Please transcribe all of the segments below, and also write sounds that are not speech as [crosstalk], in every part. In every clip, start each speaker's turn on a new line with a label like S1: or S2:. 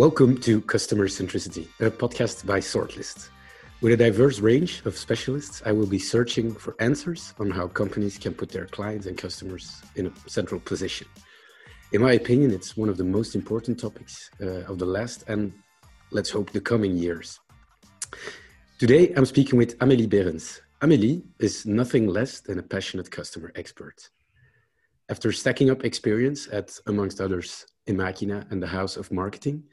S1: Welcome to Customer Centricity, a podcast by Sortlist. With a diverse range of specialists, I will be searching for answers on how companies can put their clients and customers in a central position. In my opinion, it's one of the most important topics uh, of the last and let's hope the coming years. Today, I'm speaking with Amélie Berens. Amélie is nothing less than a passionate customer expert. After stacking up experience at, amongst others, Emakina and the House of Marketing,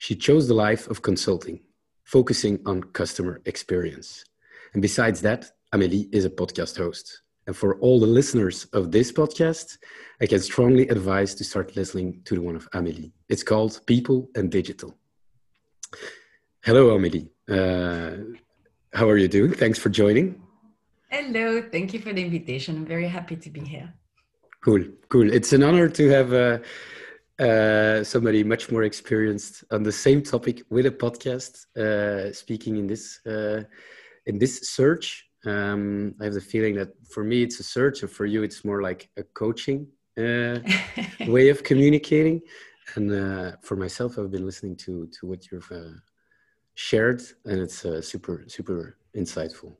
S1: she chose the life of consulting, focusing on customer experience. And besides that, Amélie is a podcast host. And for all the listeners of this podcast, I can strongly advise to start listening to the one of Amélie. It's called People and Digital. Hello, Amélie. Uh, how are you doing? Thanks for joining.
S2: Hello, thank you for the invitation. I'm very happy to be here.
S1: Cool, cool. It's an honor to have uh, uh, somebody much more experienced on the same topic with a podcast uh, speaking in this uh, in this search. Um, I have the feeling that for me it's a search, and for you it's more like a coaching uh, [laughs] way of communicating. And uh, for myself, I've been listening to to what you've shared, and it's super super insightful.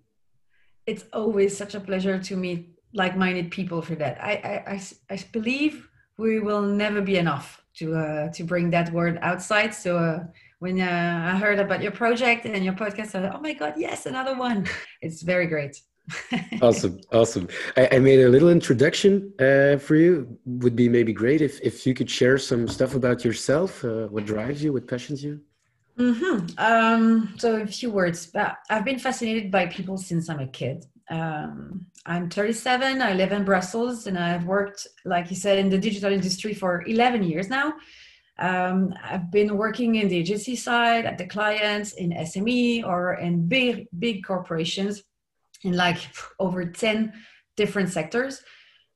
S2: It's always such a pleasure to meet like-minded people for that. I, I, I, I believe we will never be enough to uh, to bring that word outside. So uh, when uh, I heard about your project and your podcast, I thought, oh my god, yes, another one. [laughs] It's very great. [laughs]
S1: awesome, awesome. I, I, made a little introduction uh, for you. Would be maybe great if if you could share some stuff about yourself. Uh, what drives you? What passions you?
S2: Mm-hmm. Um, so a few words. I've been fascinated by people since I'm a kid. Um, I'm 37. I live in Brussels, and I've worked, like you said, in the digital industry for 11 years now. Um, I've been working in the agency side, at the clients, in SME, or in big big corporations, in like over 10 different sectors.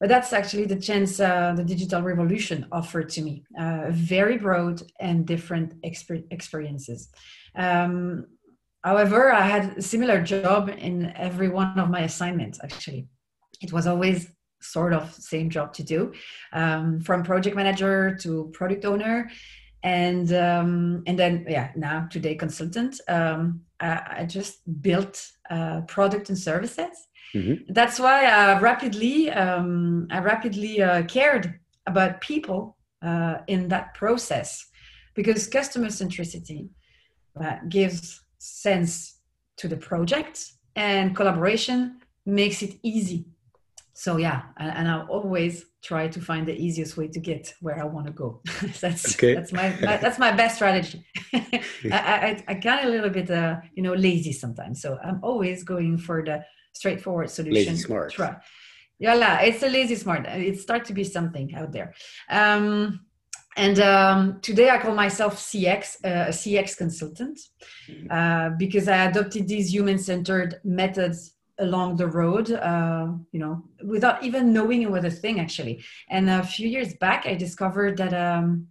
S2: But that's actually the chance uh, the digital revolution offered to me. Uh, very broad and different exper- experiences. Um, However, I had a similar job in every one of my assignments, actually. It was always sort of same job to do, um, from project manager to product owner. And um, and then yeah now today consultant um, I, I, just built uh, product and services mm-hmm. that's why I rapidly um, I rapidly uh, cared about people uh, in that process because customer centricity uh, gives sense to the project and collaboration makes it easy. So yeah and, i always try to find the easiest way to get where i want to go. [laughs] That's okay. that's my, my, that's my best strategy. [laughs] I, I, I get a little bit uh, you know lazy sometimes so i'm always going for the straightforward solution.
S1: Lazy smart. Try.
S2: yeah it's a lazy smart it starts to be something out there. Um, and um, today I call myself CX, uh, a CX consultant, mm-hmm. uh, because I adopted these human-centered methods along the road, uh, you know, without even knowing it was a thing actually. And a few years back, I discovered that um,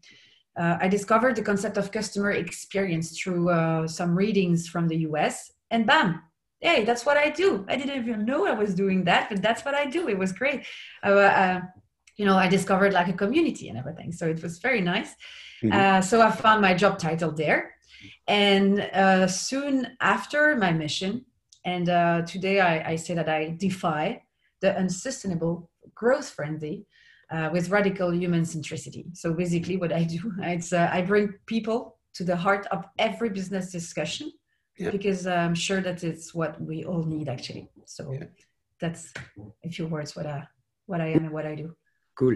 S2: uh, I discovered the concept of customer experience through uh, some readings from the US, and bam, hey, that's what I do. I didn't even know I was doing that, but that's what I do. It was great. Uh, you know, I discovered like a community and everything. So it was very nice. Mm-hmm. Uh, so I found my job title there. And uh, soon after my mission, and uh, today I, I, say that I defy the unsustainable, growth friendly uh, with radical human centricity. So basically, what I do, [laughs] it's uh, I bring people to the heart of every business discussion yeah. because I'm sure that it's what we all need actually. So yeah. that's a few words what I what I am and what I do.
S1: Cool.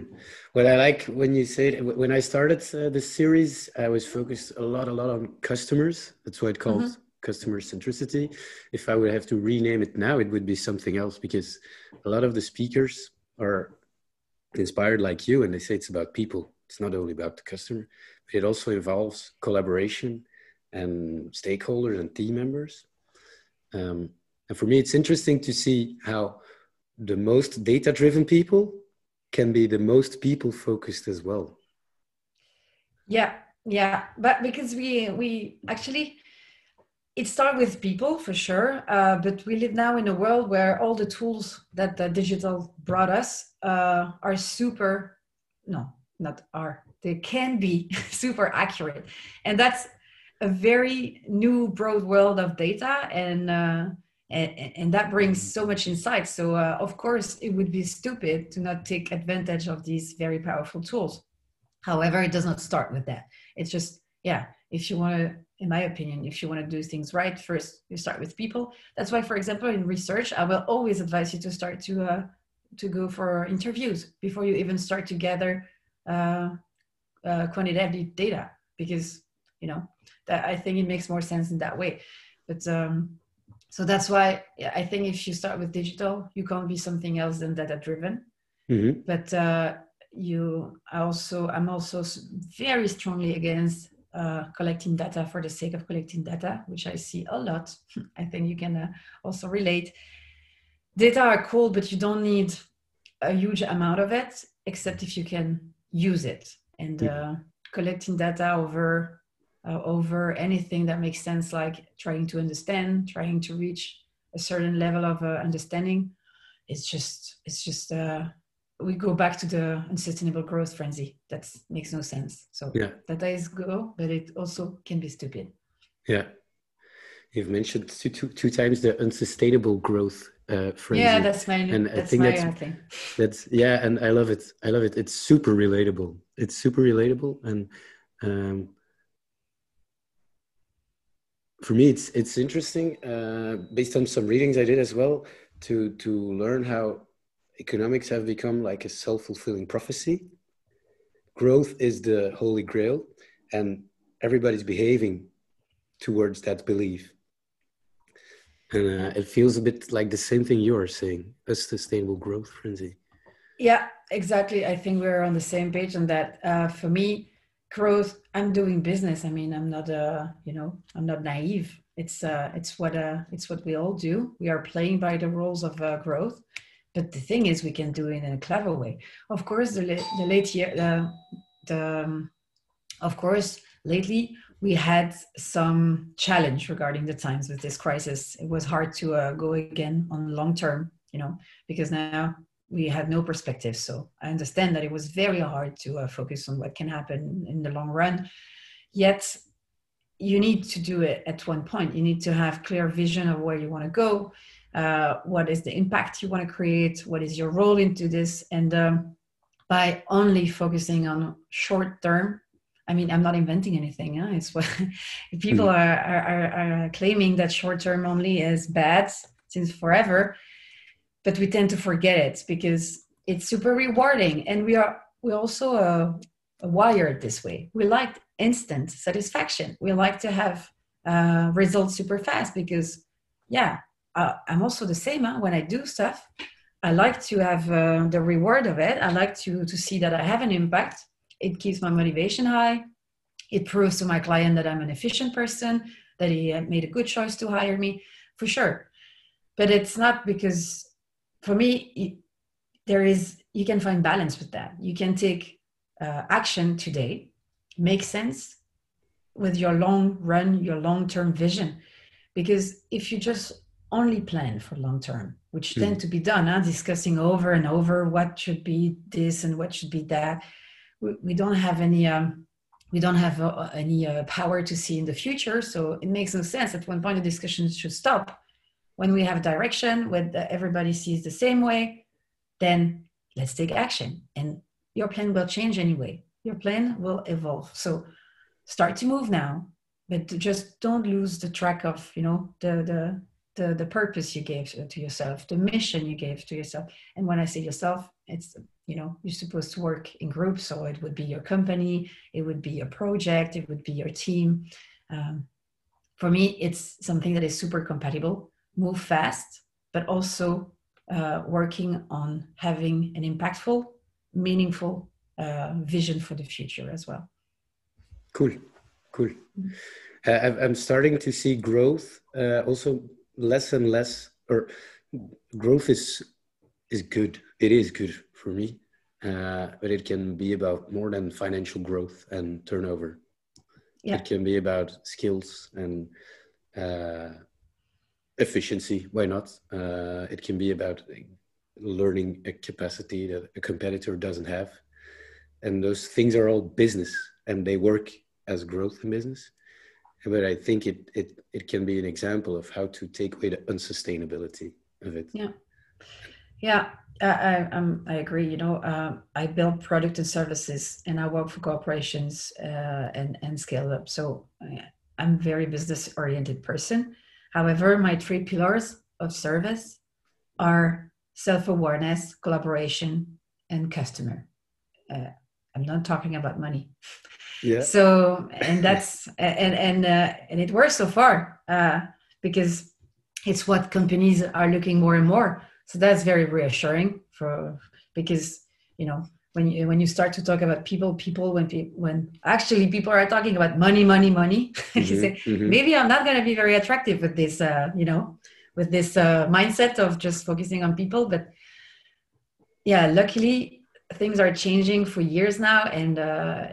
S1: Well, I like when you said when I started uh, the series, I was focused a lot, a lot on customers. That's why it called mm-hmm. customer centricity. If I would have to rename it now, it would be something else because a lot of the speakers are inspired like you, and they say it's about people. It's not only about the customer, but it also involves collaboration and stakeholders and team members. Um, and for me, it's interesting to see how the most data-driven people can be the most people focused as well.
S2: Yeah yeah. But because we we actually it started with people for sure uh, but we live now in a world where all the tools that the digital brought us uh, are super no not are they can be [laughs] super accurate. And that's a very new broad world of data and uh, and, and, that brings so much insight. So uh, of course it would be stupid to not take advantage of these very powerful tools. However it does not start with that. It's just yeah if you want to in my opinion if you want to do things right first you start with people. That's why for example in research i will always advise you to start to uh, to go for interviews before you even start to gather uh, uh, quantitative data because you know that I think it makes more sense in that way. But um, so that's why I think if you start with digital, you can't be something else than data driven. Mm-hmm. But uh, you also, I'm also very strongly against uh, collecting data for the sake of collecting data, which I see a lot. [laughs] I think you can uh, also relate. Data are cool, but you don't need a huge amount of it, except if you can use it. And uh, collecting data over uh, over anything that makes sense, like trying to understand, trying to reach a certain level of uh, understanding. It's just, it's just, uh, we go back to the unsustainable growth frenzy. That makes no sense. So yeah, that is go, but it also can be stupid.
S1: Yeah, you've mentioned two, two, two times the unsustainable growth uh, frenzy.
S2: Yeah, that's my. And that's I think my that's thing.
S1: that's yeah, and I love it. I love it. It's super relatable. It's super relatable, and um, for me, it's it's interesting uh, based on some readings I did as well to to learn how economics have become like a self fulfilling prophecy. Growth is the holy grail, and everybody's behaving towards that belief. And uh, it feels a bit like the same thing you are saying, a sustainable growth frenzy.
S2: Yeah, exactly. I think we're on the same page on that. Uh, for me, growth i'm doing business. I mean i'm not uh you know i'm not naive. It's uh it's what uh it's what we all do. We are playing by the rules of uh, growth. But the thing is we can do it in a clever way. Of course the, the late year the, the um, of course lately we had some challenge regarding the times with this crisis. It was hard to uh, go again on long term you know because now we had no perspective. So I understand that it was very hard to uh, focus on what can happen in the long run. Yet you need to do it at one point. You need to have clear vision of where you want to go. Uh, what is the impact you want to create? What is your role into this? And um, by only focusing on short term, I mean, I'm not inventing anything. Huh? It's what [laughs] people mm. are, are, are claiming that short term only is bad since forever but we tend to forget it because it's super rewarding. And we are we also uh, wired this way. We like instant satisfaction. We like to have uh, results super fast because yeah uh, i'm also the same huh? when i do stuff i like to have uh, the reward of it. I like to to see that i have an impact. It keeps my motivation high. It proves to my client that i'm an efficient person that he made a good choice to hire me for sure. But it's not because for me, there is you can find balance with that. You can take uh, action today, make sense with your long run, your long term vision, because if you just only plan for long term, which mm. tend to be done, huh? discussing over and over what should be this and what should be that, we, we don't have any. Um, we don't have uh, any uh, power to see in the future, so it makes no sense. At one point, the discussion should stop when we have a direction, when everybody sees the same way, then let's take action. And your plan will change anyway. Your plan will evolve. So start to move now, but just don't lose the track of, you know, the the the, the purpose you gave to yourself, the mission you gave to yourself. And when I say yourself, it's you know you're supposed to work in groups so it would be your company it would be your project it would be your team um, for me it's something that is super compatible move fast, but also uh, working on having an impactful, meaningful uh, vision for the future as well.
S1: Cool, cool. Mm-hmm. Uh, I'm starting to see growth uh, also less and less, or growth is is good. It is good for me, uh, but it can be about more than financial growth and turnover. Yeah. It can be about skills and uh, efficiency why not uh, it can be about learning a capacity that a competitor doesn't have and those things are all business and they work as growth in business but i think it it, it can be an example of how to take away the unsustainability of it
S2: yeah yeah I, I, I agree. You know, um, I build product and services, and I work for corporations uh, and and scale up. So I'm very business oriented person. However, my three pillars of service are self awareness, collaboration, and customer. Uh, I'm not talking about money. Yeah. So and that's [laughs] and and uh, and it works so far uh, because it's what companies are looking more and more so that's very reassuring for because you know when you when you start to talk about people people when people when actually people are talking about money money money [laughs] mm-hmm, you say mm-hmm. maybe i'm not going to be very attractive with this uh, you know with this uh, mindset of just focusing on people. But yeah luckily things are changing for years now and uh,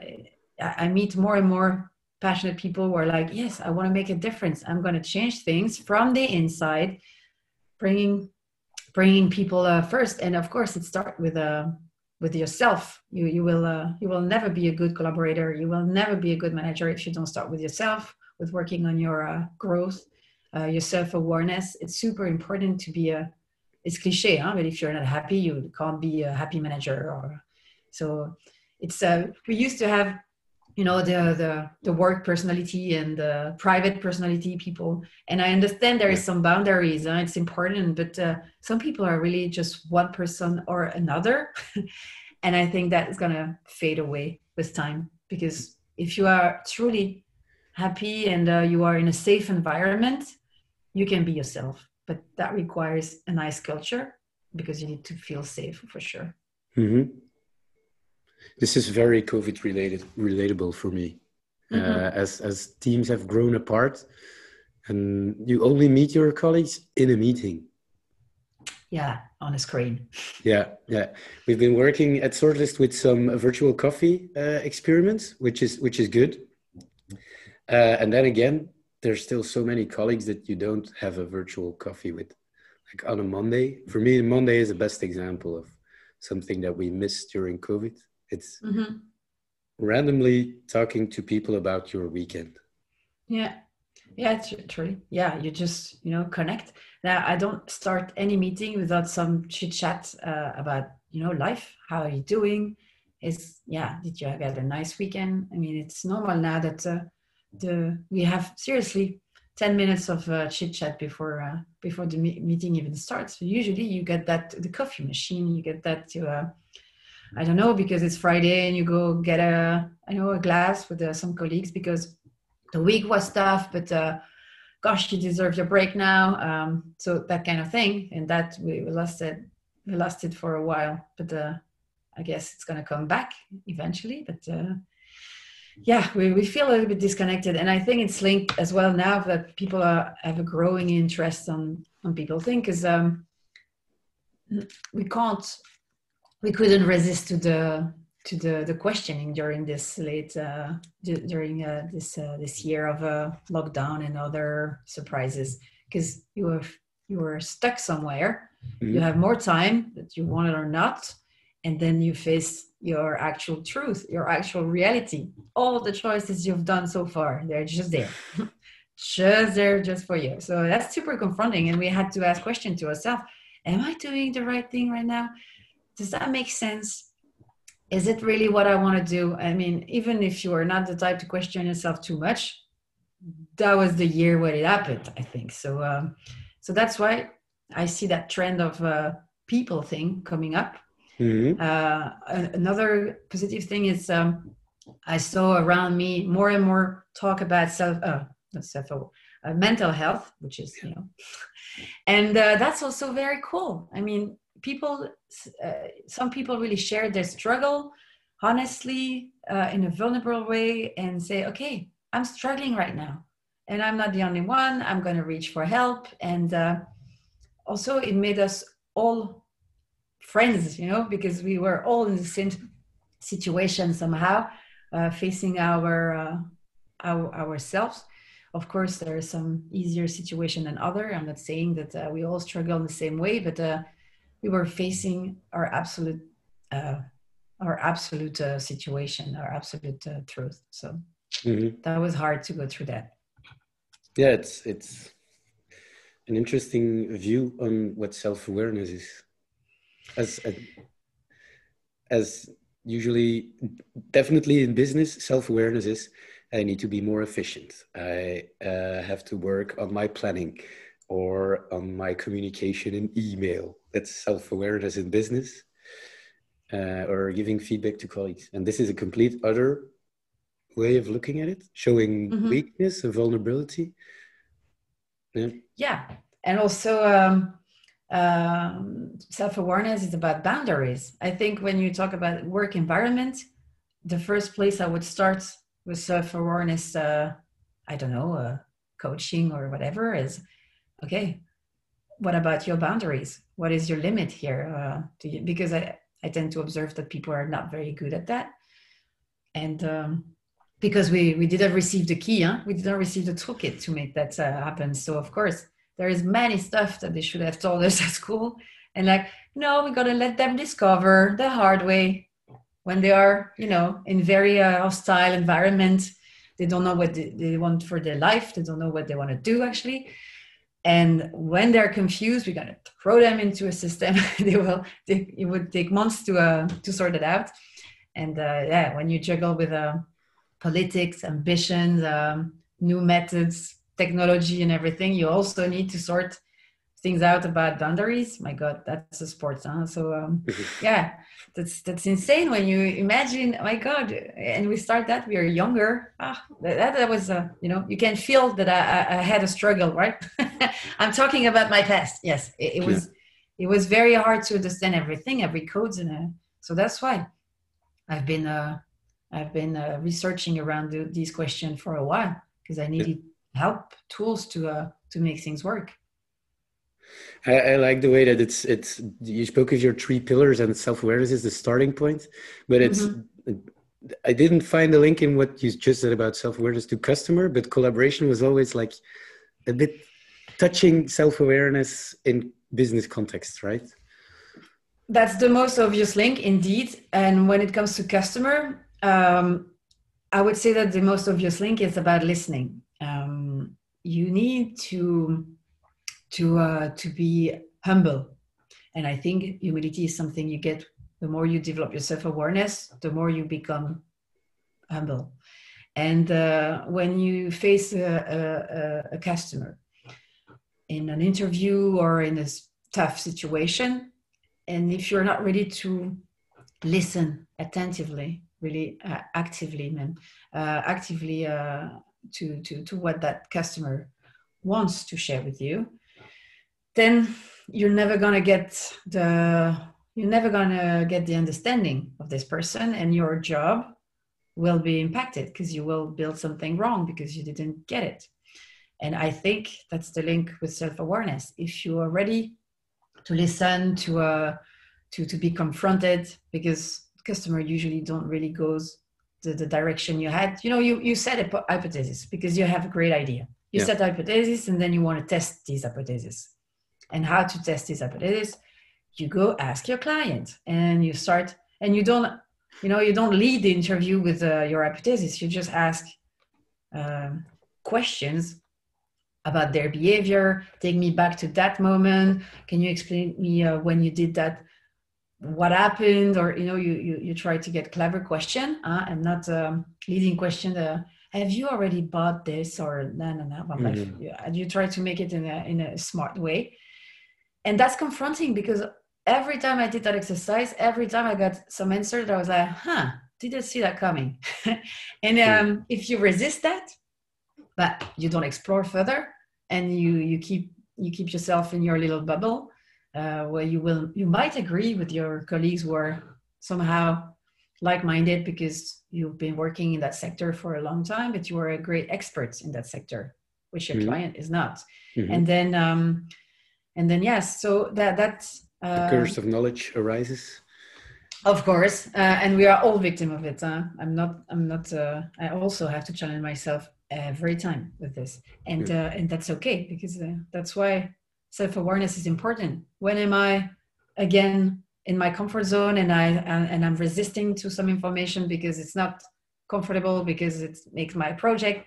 S2: i meet more and more passionate people who are like yes i want to make a difference. I'm going to change things from the inside bringing bringing people uh, first. And of course it starts with uh, with yourself. You you will uh, you will never be a good collaborator. You will never be a good manager if you don't start with yourself with working on your uh, growth uh, your self-awareness. It's super important to be a it's cliche huh? but if you're not happy you can't be a happy manager or so it's uh we used to have you know the the the work personality and the private personality people. And i understand there is some boundaries and it's important but uh, some people are really just one person or another. [laughs] And i think that is going to fade away with time because if you are truly happy and uh, you are in a safe environment you can be yourself. But that requires a nice culture because you need to feel safe for sure.
S1: Mm-hmm this is very COVID related, relatable for me. Uh, mm-hmm. Uh, as as teams have grown apart, and you only meet your colleagues in a meeting.
S2: Yeah, on a screen.
S1: Yeah, yeah. We've been working at Sortlist with some virtual coffee uh, experiments, which is which is good. Uh, and then again, there's still so many colleagues that you don't have a virtual coffee with. Like on a Monday, for me, Monday is the best example of something that we missed during COVID. It's mm-hmm. randomly talking to people about your weekend.
S2: Yeah. Yeah, it's true. Yeah, you just, you know, connect. Now, I don't start any meeting without some chit chat uh, about, you know, life. How are you doing? Is yeah, did you have a nice weekend? I mean, it's normal now that uh, the we have seriously 10 minutes of uh, chit chat before uh, before the me- meeting even starts. So usually you get that the coffee machine, you get that to uh, I don't know because it's Friday and you go get a I know a glass with uh, some colleagues because the week was tough, but uh, gosh, you deserve your break now. Um, so that kind of thing, and that we, we lost it. We lost it for a while, but uh, I guess it's gonna come back eventually. But uh, yeah, we, we feel a little bit disconnected, and I think it's linked as well now that people are, have a growing interest on on people think because um, we can't we couldn't resist to the to the, the questioning during this late uh, d- during uh, this uh, this year of uh, lockdown and other surprises. Because you were you were stuck somewhere. Mm-hmm. you have more time that you want it or not and then you face your actual truth your actual reality. All the choices you've done so far they're just there. [laughs] Just there just for you. So that's super confronting and we had to ask question to ourselves am i doing the right thing right now does that make sense? Is it really what i want to do? I mean even if you are not the type to question yourself too much that was the year where it happened i think. So um, so that's why i see that trend of uh, people thing coming up. Mm-hmm. uh, another positive thing is um, i saw around me more and more talk about self uh, self uh, mental health which is you know. And uh, that's also very cool. I mean people uh, some people really share their struggle honestly uh, in a vulnerable way and say okay i'm struggling right now and i'm not the only one. I'm going to reach for help. And uh, also it made us all friends you know because we were all in the same situation somehow uh, facing our, uh, our ourselves. Of course there is some easier situation than other. I'm not saying that uh, we all struggle in the same way but we were facing our absolute uh, our absolute uh, situation, our absolute uh, truth. So mm-hmm. that was hard to go through that.
S1: Yeah, it's it's an interesting view on what self awareness is, as as usually definitely in business self awareness is I need to be more efficient. I uh, have to work on my planning or on my communication in email. That's self awareness in business uh, or giving feedback to colleagues. And this is a complete other way of looking at it, showing mm-hmm. weakness and vulnerability.
S2: Yeah. yeah. And also, um, um, self awareness is about boundaries. I think when you talk about work environment, the first place I would start with self awareness, uh, I don't know, uh, coaching or whatever, is okay. What about your boundaries? What is your limit here? Uh, you, because I, I tend to observe that people are not very good at that, and um, because we we didn't receive the key, huh? we didn't receive the toolkit to make that uh, happen. So of course there is many stuff that they should have told us [laughs] at school, and like no, we gotta let them discover the hard way when they are you know in very uh, hostile environment they don't know what they, they want for their life they don't know what they want to do actually and when they're confused we're going to throw them into a system. [laughs] They will they, it would take months to uh, to sort it out. And uh, yeah when you juggle with uh, politics ambitions um, new methods technology and everything you also need to sort things out about boundaries my god that's a sport huh? so um, yeah that's that's insane when you imagine my god and we start that we are younger ah, that, that was uh, you know you can feel that I, I had a struggle right [laughs] i'm talking about my past yes it, it was yeah. it was very hard to understand everything every codes and uh, so that's why i've been uh, i've been uh, researching around the, these questions for a while because i needed yeah. help tools to uh, to make things work
S1: I, I, like the way that it's it's you spoke of your three pillars and self-awareness is the starting point but it's mm-hmm. i didn't find a link in what you just said about self-awareness to customer but collaboration was always like a bit touching self-awareness in business context right?
S2: That's the most obvious link indeed. And when it comes to customer um, i would say that the most obvious link is about listening. Um, you need to to uh, to be humble. And i think humility is something you get the more you develop your self-awareness the more you become humble. And uh, when you face a, a, a, customer in an interview or in a tough situation and if you're not ready to listen attentively really uh, actively man uh, actively uh, to, to to what that customer wants to share with you then you're never gonna get the you're never gonna get the understanding of this person and your job will be impacted because you will build something wrong because you didn't get it. And i think that's the link with self-awareness. If you are ready to listen to uh to to be confronted because customer usually don't really goes the, the direction you had. You know you you set a hypothesis because you have a great idea. You yeah. set hypothesis and then you want to test these hypotheses and how to test this hypothesis you go ask your client and you start and you don't you know you don't lead the interview with uh, your hypothesis. You just ask um, questions about their behavior take me back to that moment. Can you explain me uh, when you did that what happened? Or you know you you, you try to get clever question uh, and not um, leading question uh, have you already bought this or no no no mm-hmm. like, you try to make it in a in a smart way and that's confronting because every time I did that exercise, every time I got some answer that I was like, huh, didn't see that coming. [laughs] and um, if you resist that, but you don't explore further and you you keep you keep yourself in your little bubble uh, where you will you might agree with your colleagues who are somehow like-minded because you've been working in that sector for a long time but you are a great expert in that sector which your mm-hmm. client is not mm-hmm. and then um, and then yes so that that's
S1: uh, the curse of knowledge arises
S2: of course uh, and we are all victim of it huh? i'm not i'm not uh, i also have to challenge myself every time with this and yeah. Uh, and that's okay because uh, that's why self-awareness is important when am i again in my comfort zone and I and, and I'm resisting to some information because it's not comfortable because it makes my project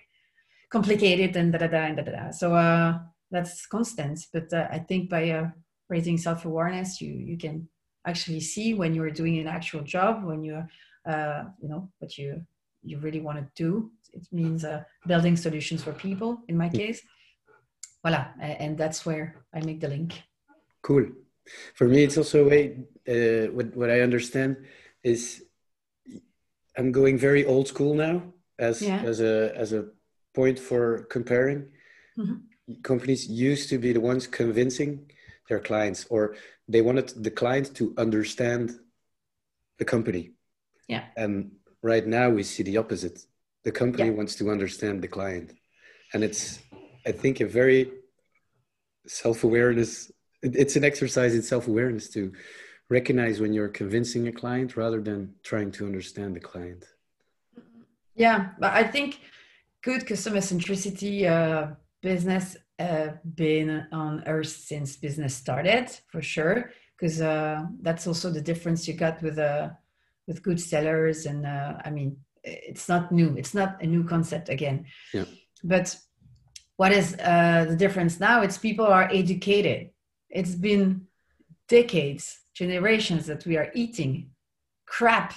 S2: complicated and da da da and da da da. So uh, that's constant. But uh, I think by uh, raising self awareness, you you can actually see when you're doing an actual job when you're uh, you know what you you really want to do. It means uh, building solutions for people. In my case, voila, and that's where I make the link.
S1: Cool. For me, it's also a way. Uh, what what I understand is I'm going very old school now as yeah. as a as a point for comparing. Mm-hmm. Companies used to be the ones convincing their clients, or they wanted the client to understand the company.
S2: Yeah.
S1: And right now we see the opposite. The company yeah. wants to understand the client, and it's I think a very self awareness. It's an exercise in self awareness to recognize when you're convincing a client rather than trying to understand the client
S2: yeah but i think good customer centricity uh, business uh, been on earth since business started for sure because uh, that's also the difference you got with uh, with good sellers and uh, i mean it's not new it's not a new concept again.
S1: Yeah.
S2: but what is uh, the difference now it's people are educated. It's been decades generations that we are eating crap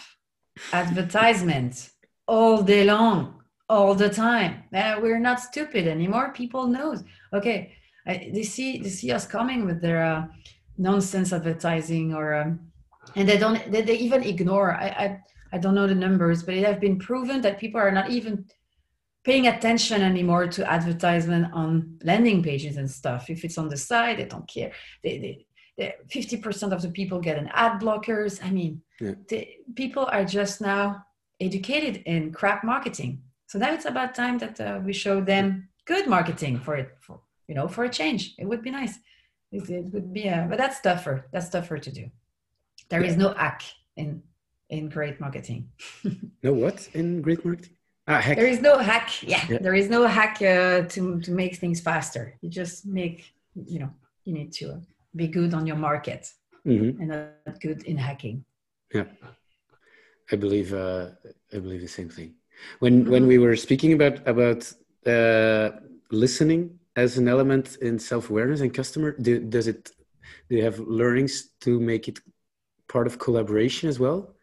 S2: advertisements all day long all the time uh, we're not stupid anymore people knows okay they see they see us coming with their uh, nonsense advertising or um, and they don't they, they even ignore I, I i don't know the numbers but it has been proven that people are not even paying attention anymore to advertisement on landing pages and stuff if it's on the side they don't care they, they 50% of the people get an ad blockers. I mean, yeah. the, people are just now educated in crap marketing. So now it's about time that uh, we show them good marketing for it, for, you know, for a change. It would be nice. It, it would be, a, uh, but that's tougher. That's tougher to do. There yeah. is no hack in in great marketing. [laughs]
S1: no what in great marketing?
S2: Ah, hack. There is no hack. Yeah, yeah. there is no hack uh, to to make things faster. You just make, you know, you need to. Uh, be good on your market mm-hmm. and not good in hacking.
S1: Yeah, I believe uh, I believe the same thing. When mm-hmm. when we were speaking about about uh, listening as an element in self awareness and customer, do, does it do you have learnings to make it part of collaboration as well?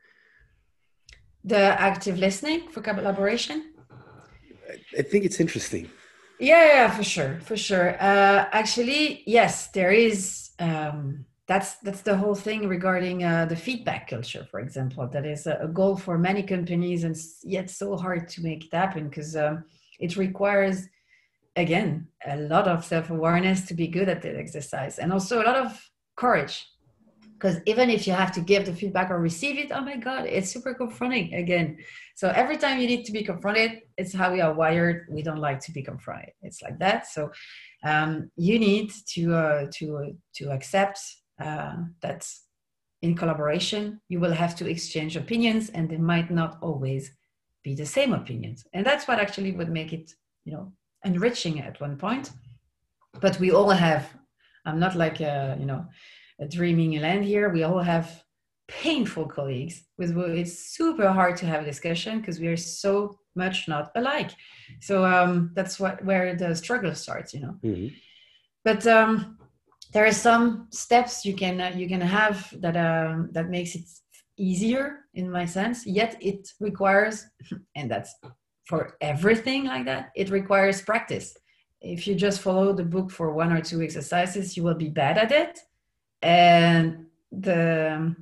S2: The active listening for collaboration.
S1: I think it's interesting.
S2: Yeah, yeah, for sure, for sure. Uh, actually, yes, there is um, that's that's the whole thing regarding uh, the feedback culture, for example. That is a, goal for many companies, and yet so hard to make it happen because um, it requires, again, a lot of self awareness to be good at the exercise, and also a lot of courage. Because even if you have to give the feedback or receive it, oh my God, it's super confronting again. So every time you need to be confronted, it's how we are wired. We don't like to be confronted. It's like that. So um, you need to uh, to to accept uh, that in collaboration you will have to exchange opinions and they might not always be the same opinions and that's what actually would make it you know enriching at one point but we all have i'm not like a, you know a dreaming land here we all have painful colleagues with who it's super hard to have a discussion because we are so much not alike. So um, that's what where the struggle starts, you know. Mm-hmm. But um, there are some steps you can uh, you can have that um, that makes it easier in my sense. Yet it requires, [laughs] and that's for everything like that. It requires practice. If you just follow the book for one or two exercises, you will be bad at it, and the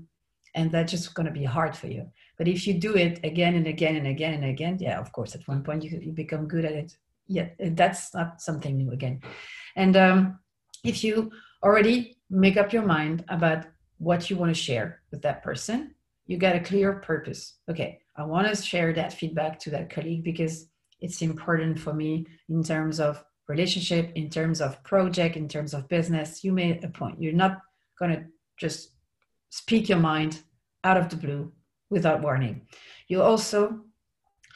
S2: and that's just going to be hard for you but if you do it again and again and again and again yeah of course at one point you, you become good at it yeah that's not something new again and um, if you already make up your mind about what you want to share with that person. You got a clear purpose. Okay i want to share that feedback to that colleague because it's important for me in terms of relationship in terms of project in terms of business. You made a point. You're not going to just speak your mind out of the blue without warning. You also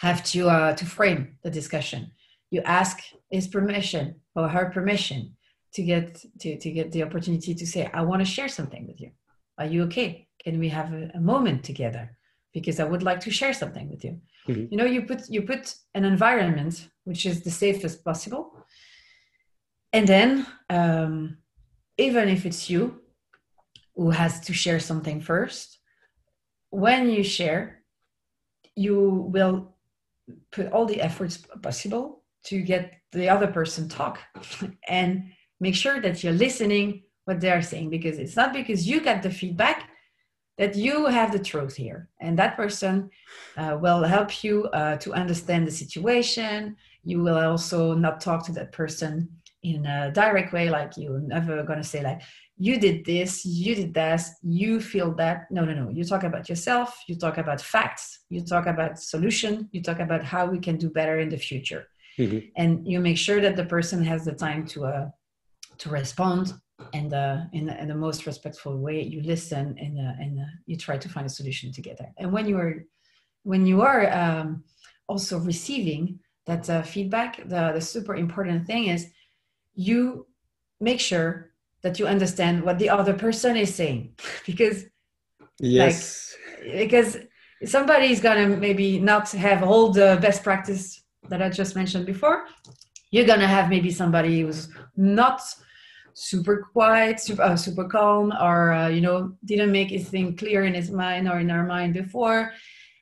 S2: have to uh, to frame the discussion. You ask his permission or her permission to get to, to get the opportunity to say, I want to share something with you. Are you okay? can we have a, a moment together because i would like to share something with you mm-hmm. you know you put you put an environment which is the safest possible and then um, even if it's you who has to share something first when you share you will put all the efforts possible to get the other person talk [laughs] and make sure that you're listening what they're saying because it's not because you get the feedback that you have the truth here. And that person uh, will help you uh, to understand the situation. You will also not talk to that person in a direct way like you're never going to say like you did this you did that you feel that. No no no. You talk about yourself you talk about facts you talk about solution you talk about how we can do better in the future. Mm-hmm. and you make sure that the person has the time to uh, to respond and uh, in, in the most respectful way. You listen and uh, and uh, you try to find a solution together. And when you are when you are um, also receiving that uh, feedback the, the super important thing is you make sure that you understand what the other person is saying. [laughs] Because
S1: yes.
S2: like, because somebody is gonna maybe not have all the best practice that i just mentioned before. You're gonna have maybe somebody who's not super quiet super, uh, super calm or uh, you know didn't make anything clear in his mind or in our mind before.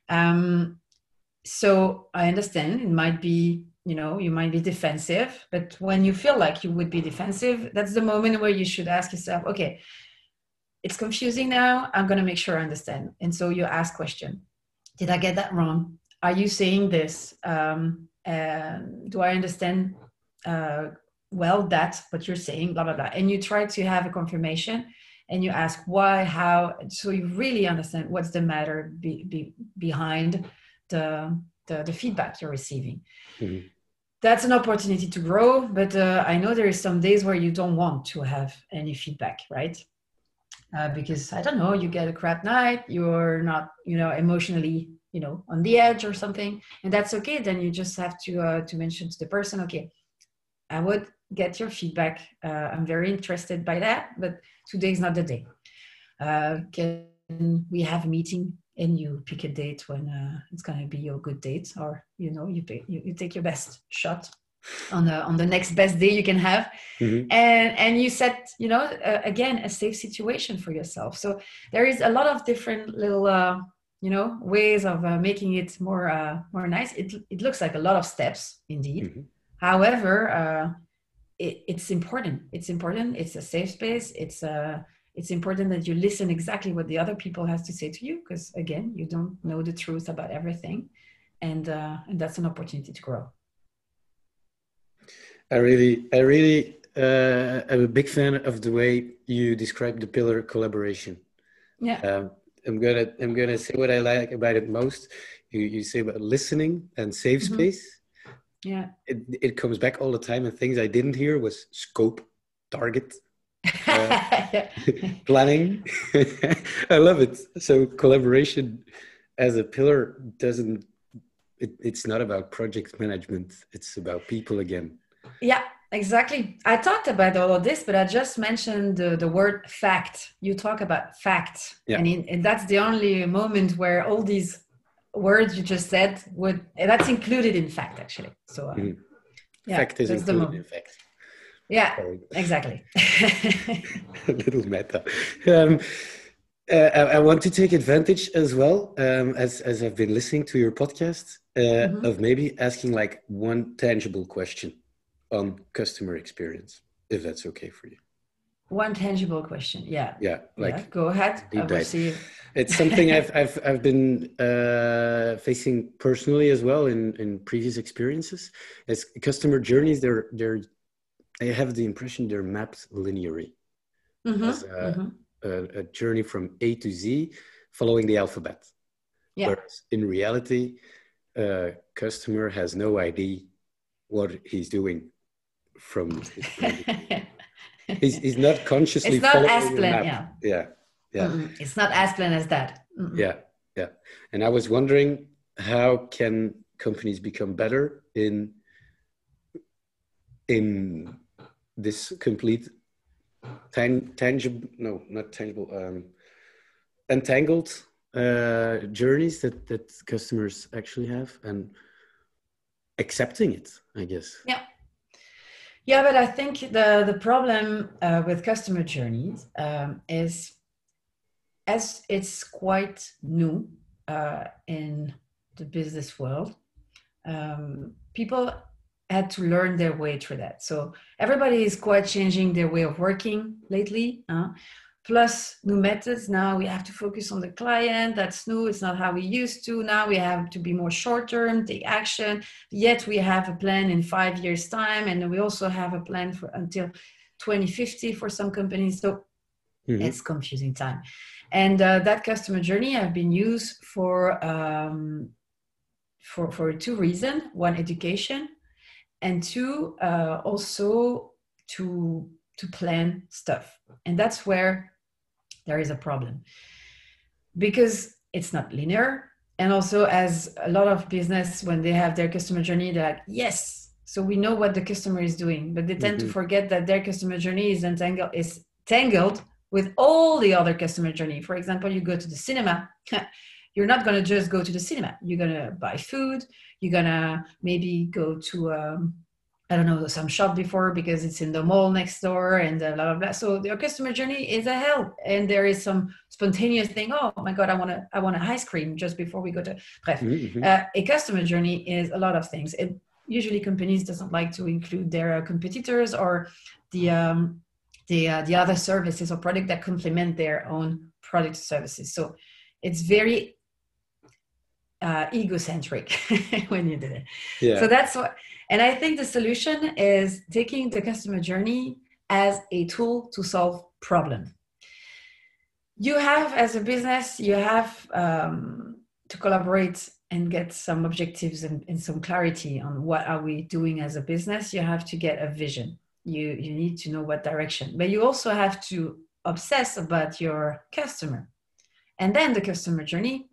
S2: Um, so i understand it might be you know you might be defensive but when you feel like you would be defensive that's the moment where you should ask yourself okay it's confusing now. I'm to make sure i understand. And so you ask question did i get that wrong? Are you saying this? Um, uh, do i understand uh, well that's what you're saying blah blah blah. And you try to have a confirmation and you ask why how so you really understand what's the matter be, be, behind the, the, the feedback you're receiving. Mm-hmm. That's an opportunity to grow but uh, i know there is some days where you don't want to have any feedback right? Uh, because i don't know you get a crap night you're not you know emotionally you know on the edge or something and that's okay. Then you just have to uh, to mention to the person okay i would get your feedback. Uh, i'm very interested by that but today is not the day. Uh, can we have a meeting and you pick a date when uh, it's going to be your good date or you know you, pick, you, you take your best shot on the on the next best day you can have. Mm-hmm. and and you set you know uh, again a safe situation for yourself. So there is a lot of different little uh, you know ways of uh, making it more uh, more nice. It, it looks like a lot of steps indeed. Mm-hmm. However uh, it, it's important. It's important. It's a safe space. It's a it's important that you listen exactly what the other people has to say to you because again you don't know the truth about everything. And uh, and that's an opportunity to grow.
S1: I really i really uh, i'm a big fan of the way you describe the pillar collaboration.
S2: Yeah.
S1: Um, i'm gonna i'm gonna say what i like about it most. You, you say about listening and safe mm-hmm. space
S2: yeah
S1: it, it comes back all the time and things i didn't hear was scope target uh, [laughs] planning. [laughs] I love it. So collaboration as a pillar doesn't. It, it's not about project management. It's about people again.
S2: Yeah, exactly. I talked about all of this, but I just mentioned the, the word fact. You talk about fact, yeah. and, in, and that's the only moment where all these words you just said would that's included in fact actually. So. Uh, mm-hmm.
S1: Yeah, fact is included in fact.
S2: Yeah, Sorry. exactly. [laughs] [laughs]
S1: a little meta. Um, uh, I, I, want to take advantage as well, um, as as I've been listening to your podcast, uh, mm-hmm. of maybe asking like one tangible question on customer experience, if that's okay for you.
S2: One tangible question, yeah.
S1: Yeah, like
S2: yeah, go ahead. I will see.
S1: It's something I've [laughs] I've I've been uh, facing personally as well in in previous experiences. As customer journeys, they're they're I have the impression they're mapped linearly mm-hmm, as a, mm-hmm. a, a, journey from A to Z following the alphabet.
S2: Yeah.
S1: Whereas in reality, a customer has no idea what he's doing from his [laughs] he's, he's not consciously
S2: it's not as planned,
S1: yeah. Yeah. Yeah.
S2: Mm-hmm. It's not as planned as that.
S1: Yeah. Yeah. And I was wondering how can companies become better in in this complete tan- tangible no not tangible um, entangled uh, journeys that that customers actually have and accepting it i guess
S2: yeah yeah but i think the the problem uh, with customer journeys um, is as it's quite new uh, in the business world um, people had to learn their way through that. So everybody is quite changing their way of working lately uh, plus new methods. Now we have to focus on the client. That's new. It's not how we used to. Now we have to be more short term, take action. Yet we have a plan in five years' time, and we also have a plan for until 2050 for some companies. So mm-hmm. it's confusing time. And uh, that customer journey i've been used for um, for for two reasons: one, education, and two, uh, also to to plan stuff. And that's where there is a problem. Because it's not linear and also as a lot of business when they have their customer journey they're like yes. So we know what the customer is doing but they tend mm-hmm. to forget that their customer journey is entangled is tangled with all the other customer journey. For example you go to the cinema [laughs] you're not going to just go to the cinema. You're going to buy food you're going to maybe go to um, I don't know, some shop before because it's in the mall next door and blah, blah, blah. So your customer journey is a hell. And there is some spontaneous thing. Oh my God, I want to, I want an ice cream just before we go to, bref. Mm-hmm. Uh, a customer journey is a lot of things. It, usually companies doesn't like to include their uh, competitors or the, um, the, uh, the other services or product that complement their own product services. So it's very uh, egocentric [laughs] when you did it. Yeah. So that's what, and I think the solution is taking the customer journey as a tool to solve problem. You have, as a business, you have um, to collaborate and get some objectives and, and some clarity on what are we doing as a business. You have to get a vision. You you need to know what direction, but you also have to obsess about your customer, and then the customer journey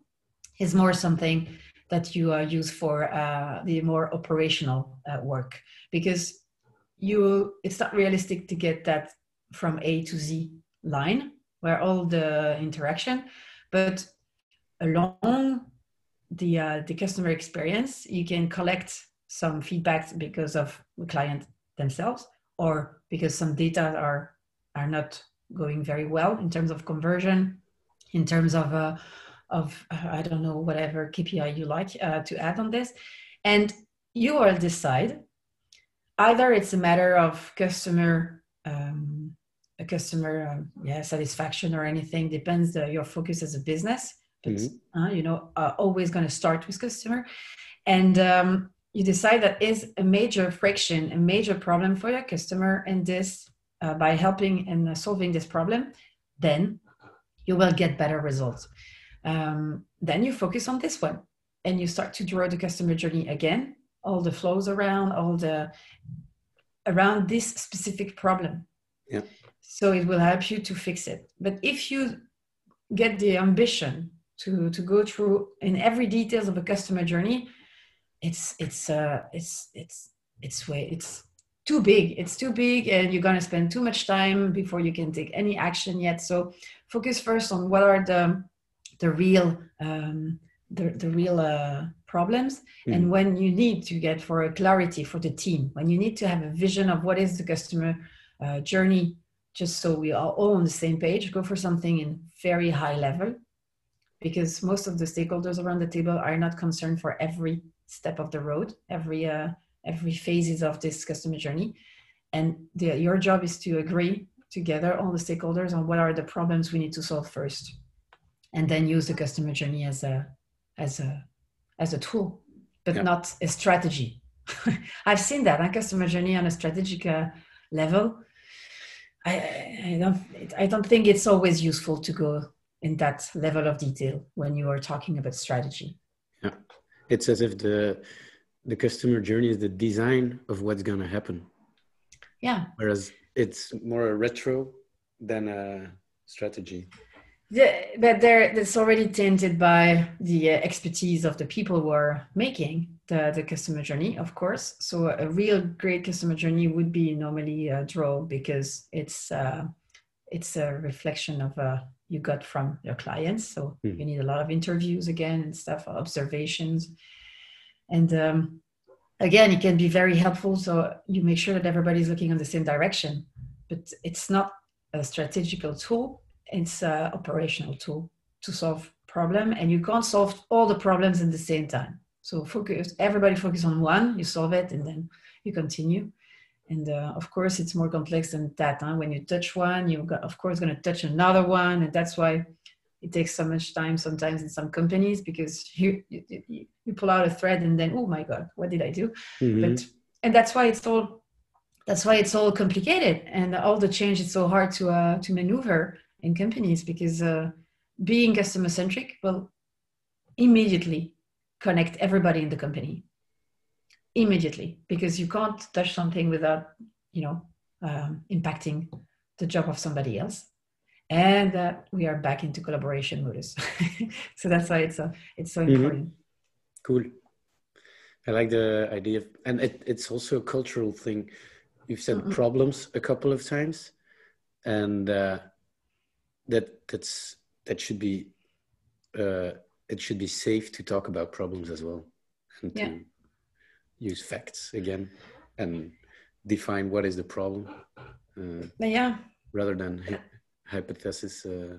S2: is more something that you uh, use for uh, the more operational uh, work. Because you it's not realistic to get that from a to z line where all the interaction but along the uh, the customer experience you can collect some feedback because of the client themselves or because some data are are not going very well in terms of conversion in terms of uh, of uh, I don't know whatever KPI you like uh, to add on this, and you will decide. Either it's a matter of customer um, a customer um, yeah satisfaction or anything depends uh, your focus as a business but mm-hmm. uh, you know always going to start with customer and um, you decide that is a major friction a major problem for your customer and this uh, by helping and solving this problem then you will get better results um, then you focus on this one and you start to draw the customer journey again. All the flows around all the around this specific problem.
S1: Yeah.
S2: So it will help you to fix it. But if you get the ambition to to go through in every details of a customer journey it's it's uh it's it's it's way it's too big. It's too big and you're going to spend too much time before you can take any action yet. So focus first on what are the the real um, the, the real uh, problems. Mm. and when you need to get for a clarity for the team when you need to have a vision of what is the customer uh, journey just so we are all on the same page go for something in very high level. Because most of the stakeholders around the table are not concerned for every step of the road every uh, every phases of this customer journey. And the, your job is to agree together all the stakeholders on what are the problems we need to solve first and then use the customer journey as a as a as a tool but yeah. not a strategy. [laughs] I've seen that on customer journey on a strategic uh, level. I, I don't i don't think it's always useful to go in that level of detail when you are talking about strategy.
S1: Yeah. It's as if the the customer journey is the design of what's going to happen.
S2: Yeah.
S1: Whereas it's more a retro than a strategy
S2: yeah, but there, that's already tainted by the uh, expertise of the people who are making the, the customer journey, of course. So a real great customer journey would be normally a draw because it's uh, it's a reflection of a you got from your clients. So
S1: Mm.
S2: you need a lot of interviews again and stuff, observations. And um, again, it can be very helpful. So you make sure that everybody's looking in the same direction. But it's not a strategical tool, it's an operational tool to solve problem. And you can't solve all the problems at the same time. So focus, everybody focus on one, you solve it, and then you continue. And uh, of course, it's more complex than that. Huh? When you touch one, you got, of course, going to touch another one, and that's why it takes so much time sometimes in some companies because you you, you, pull out a thread and then oh my god, what did I do?
S1: Mhm.
S2: But and that's why it's all that's why it's all complicated and all the change is so hard to uh, to maneuver in companies because uh, being customer centric will immediately connect everybody in the company immediately because you can't touch something without you know um, impacting the job of somebody else and that we are back into collaboration modus [laughs] so that's why it's uh, it's so
S1: Mhm.
S2: important
S1: Cool. I like the idea of, and it, it's also a cultural thing. You've said
S2: Mhm.
S1: problems a couple of times, and uh, that that's that should be uh, it should be safe to talk about problems as well, and
S2: Yeah.
S1: to use facts again and define what is the problem, uh,
S2: yeah
S1: rather than hy- hypothesis. Uh,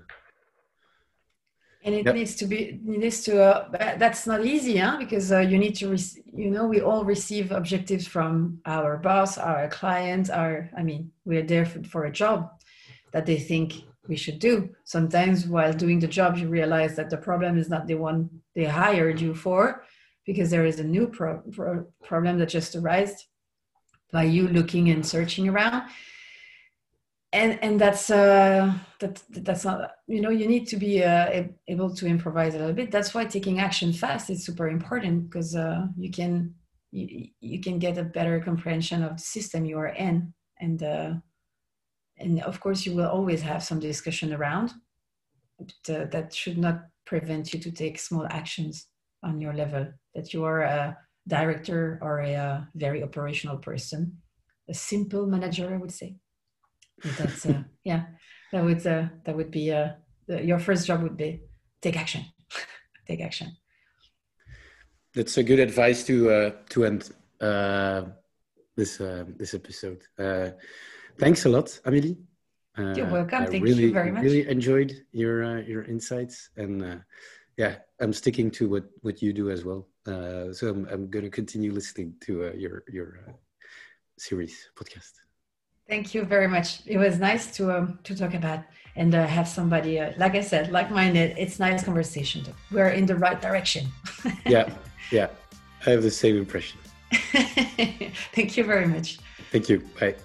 S2: and it
S1: Yep.
S2: needs to be it needs to uh, that's not easy huh? because uh, you need to you know we all receive objectives from our boss our clients our i mean we're there for, for a job that they think we should do. Sometimes while doing the job you realize that the problem is not the one they hired you for because there is a new pro- pro- problem that just arose by you looking and searching around. And and that's uh that that's not you know you need to be uh, able to improvise a little bit. That's why taking action fast is super important because uh, you can you, you can get a better comprehension of the system you are in and uh, and of course you will always have some discussion around but uh, that should not prevent you to take small actions on your level that you are a director or a, uh very operational person a simple manager i would say. But that's uh, [laughs] yeah that would uh, that would be uh, the, your first job would be take action. [laughs] Take action.
S1: That's a good advice to uh, to end uh, this uh, this episode. Uh, thanks a lot, Amélie. Uh,
S2: You're welcome.
S1: I
S2: Thank you very much.
S1: I really enjoyed your uh, your insights, and uh, yeah, I'm sticking to what what you do as well. Uh, so I'm I'm going to continue listening to uh, your your uh, series podcast.
S2: thank you very much it was nice to um, to talk about and uh, have somebody uh, like i said like-minded it's nice conversation we're in the right direction [laughs]
S1: Yeah, yeah, I have the same impression. [laughs]
S2: thank you very much
S1: Thank you. Bye.